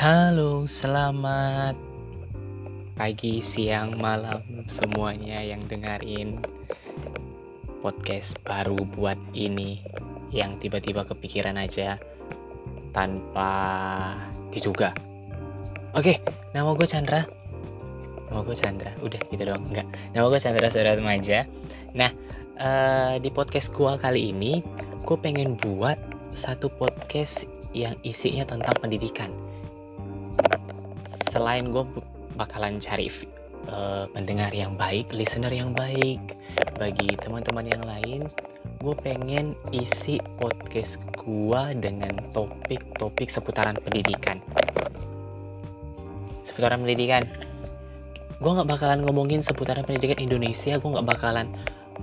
Halo, selamat pagi, siang, malam semuanya yang dengerin podcast baru buat ini yang tiba-tiba kepikiran aja tanpa diduga. Oke, nama gue Chandra. Nama gue Chandra. Udah gitu doang, enggak. Nama gue Chandra Saudara Remaja. Nah, uh, di podcast gue kali ini, gue pengen buat satu podcast yang isinya tentang pendidikan. Selain gue bakalan cari uh, pendengar yang baik, listener yang baik bagi teman-teman yang lain, gue pengen isi podcast gue dengan topik-topik seputaran pendidikan. Seputaran pendidikan. Gue nggak bakalan ngomongin seputaran pendidikan Indonesia, gue nggak bakalan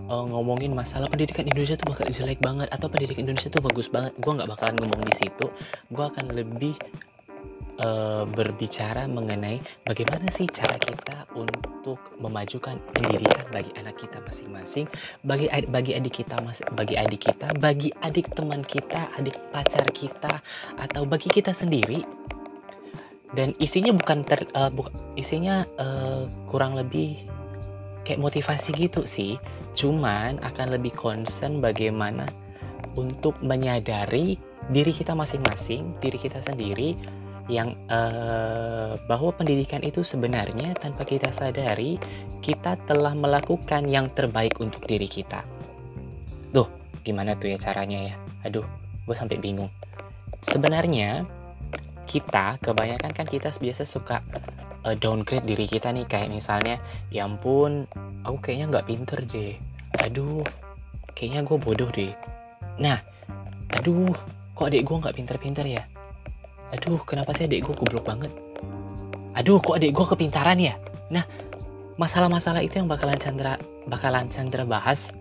uh, ngomongin masalah pendidikan Indonesia tuh bakal jelek banget atau pendidikan Indonesia tuh bagus banget gue nggak bakalan ngomong di situ gue akan lebih uh, berbicara mengenai bagaimana sih cara kita untuk memajukan pendidikan bagi anak kita masing-masing bagi bagi adik kita mas bagi adik kita bagi adik teman kita adik pacar kita atau bagi kita sendiri. Dan isinya bukan ter uh, bu, isinya uh, kurang lebih kayak motivasi gitu sih. Cuman akan lebih concern bagaimana untuk menyadari diri kita masing-masing, diri kita sendiri yang uh, bahwa pendidikan itu sebenarnya tanpa kita sadari kita telah melakukan yang terbaik untuk diri kita. Tuh, gimana tuh ya caranya ya? Aduh, gue sampai bingung. Sebenarnya kita kebanyakan kan kita biasa suka uh, downgrade diri kita nih kayak misalnya ya ampun aku kayaknya nggak pinter deh aduh kayaknya gue bodoh deh nah aduh kok adik gue nggak pinter-pinter ya aduh kenapa sih adik gue goblok banget? Aduh kok adik gue kepintaran ya? Nah masalah-masalah itu yang bakalan Chandra bakalan Chandra bahas.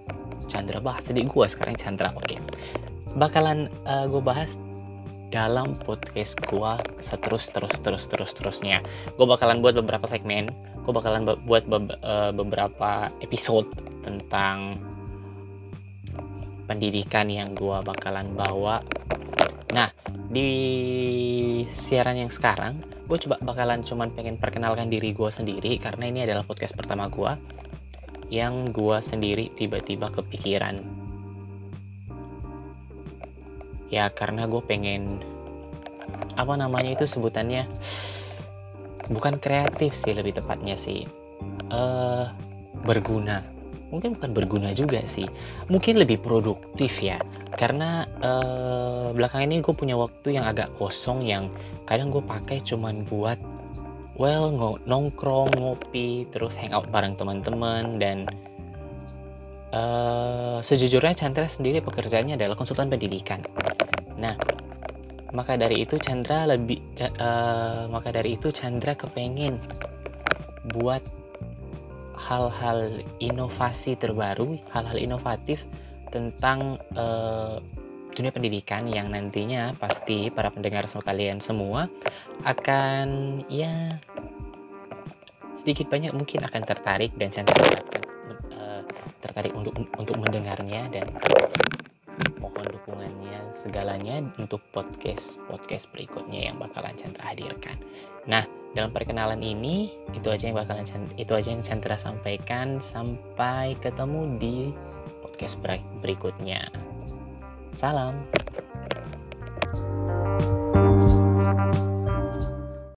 Chandra bahas adik gue sekarang Chandra oke. Okay. bakalan uh, eh, gue bahas dalam podcast gue seterus terus terus terus terusnya. Gue bakalan buat beberapa segmen. Gue bakalan buat be uh, beberapa episode tentang pendidikan yang gue bakalan bawa. Nah di siaran yang sekarang gue coba bakalan cuman pengen perkenalkan diri gue sendiri karena ini adalah podcast pertama gue yang gue sendiri tiba-tiba kepikiran. Ya karena gue pengen apa namanya itu sebutannya bukan kreatif sih lebih tepatnya sih uh, berguna mungkin bukan berguna juga sih mungkin lebih produktif ya karena uh, belakang ini gue punya waktu yang agak kosong yang kadang gue pakai cuman buat well nongkrong ngopi terus hangout bareng teman-teman dan Uh, sejujurnya Chandra sendiri pekerjaannya adalah konsultan pendidikan. Nah, maka dari itu Chandra lebih uh, maka dari itu Chandra kepengen buat hal-hal inovasi terbaru, hal-hal inovatif tentang uh, dunia pendidikan yang nantinya pasti para pendengar kalian semua akan ya sedikit banyak mungkin akan tertarik dan Chandra akan tertarik untuk untuk mendengarnya dan mohon dukungannya segalanya untuk podcast podcast berikutnya yang bakalan Chandra hadirkan. Nah, dalam perkenalan ini itu aja yang bakalan itu aja yang Chandra sampaikan sampai ketemu di podcast berikutnya. Salam.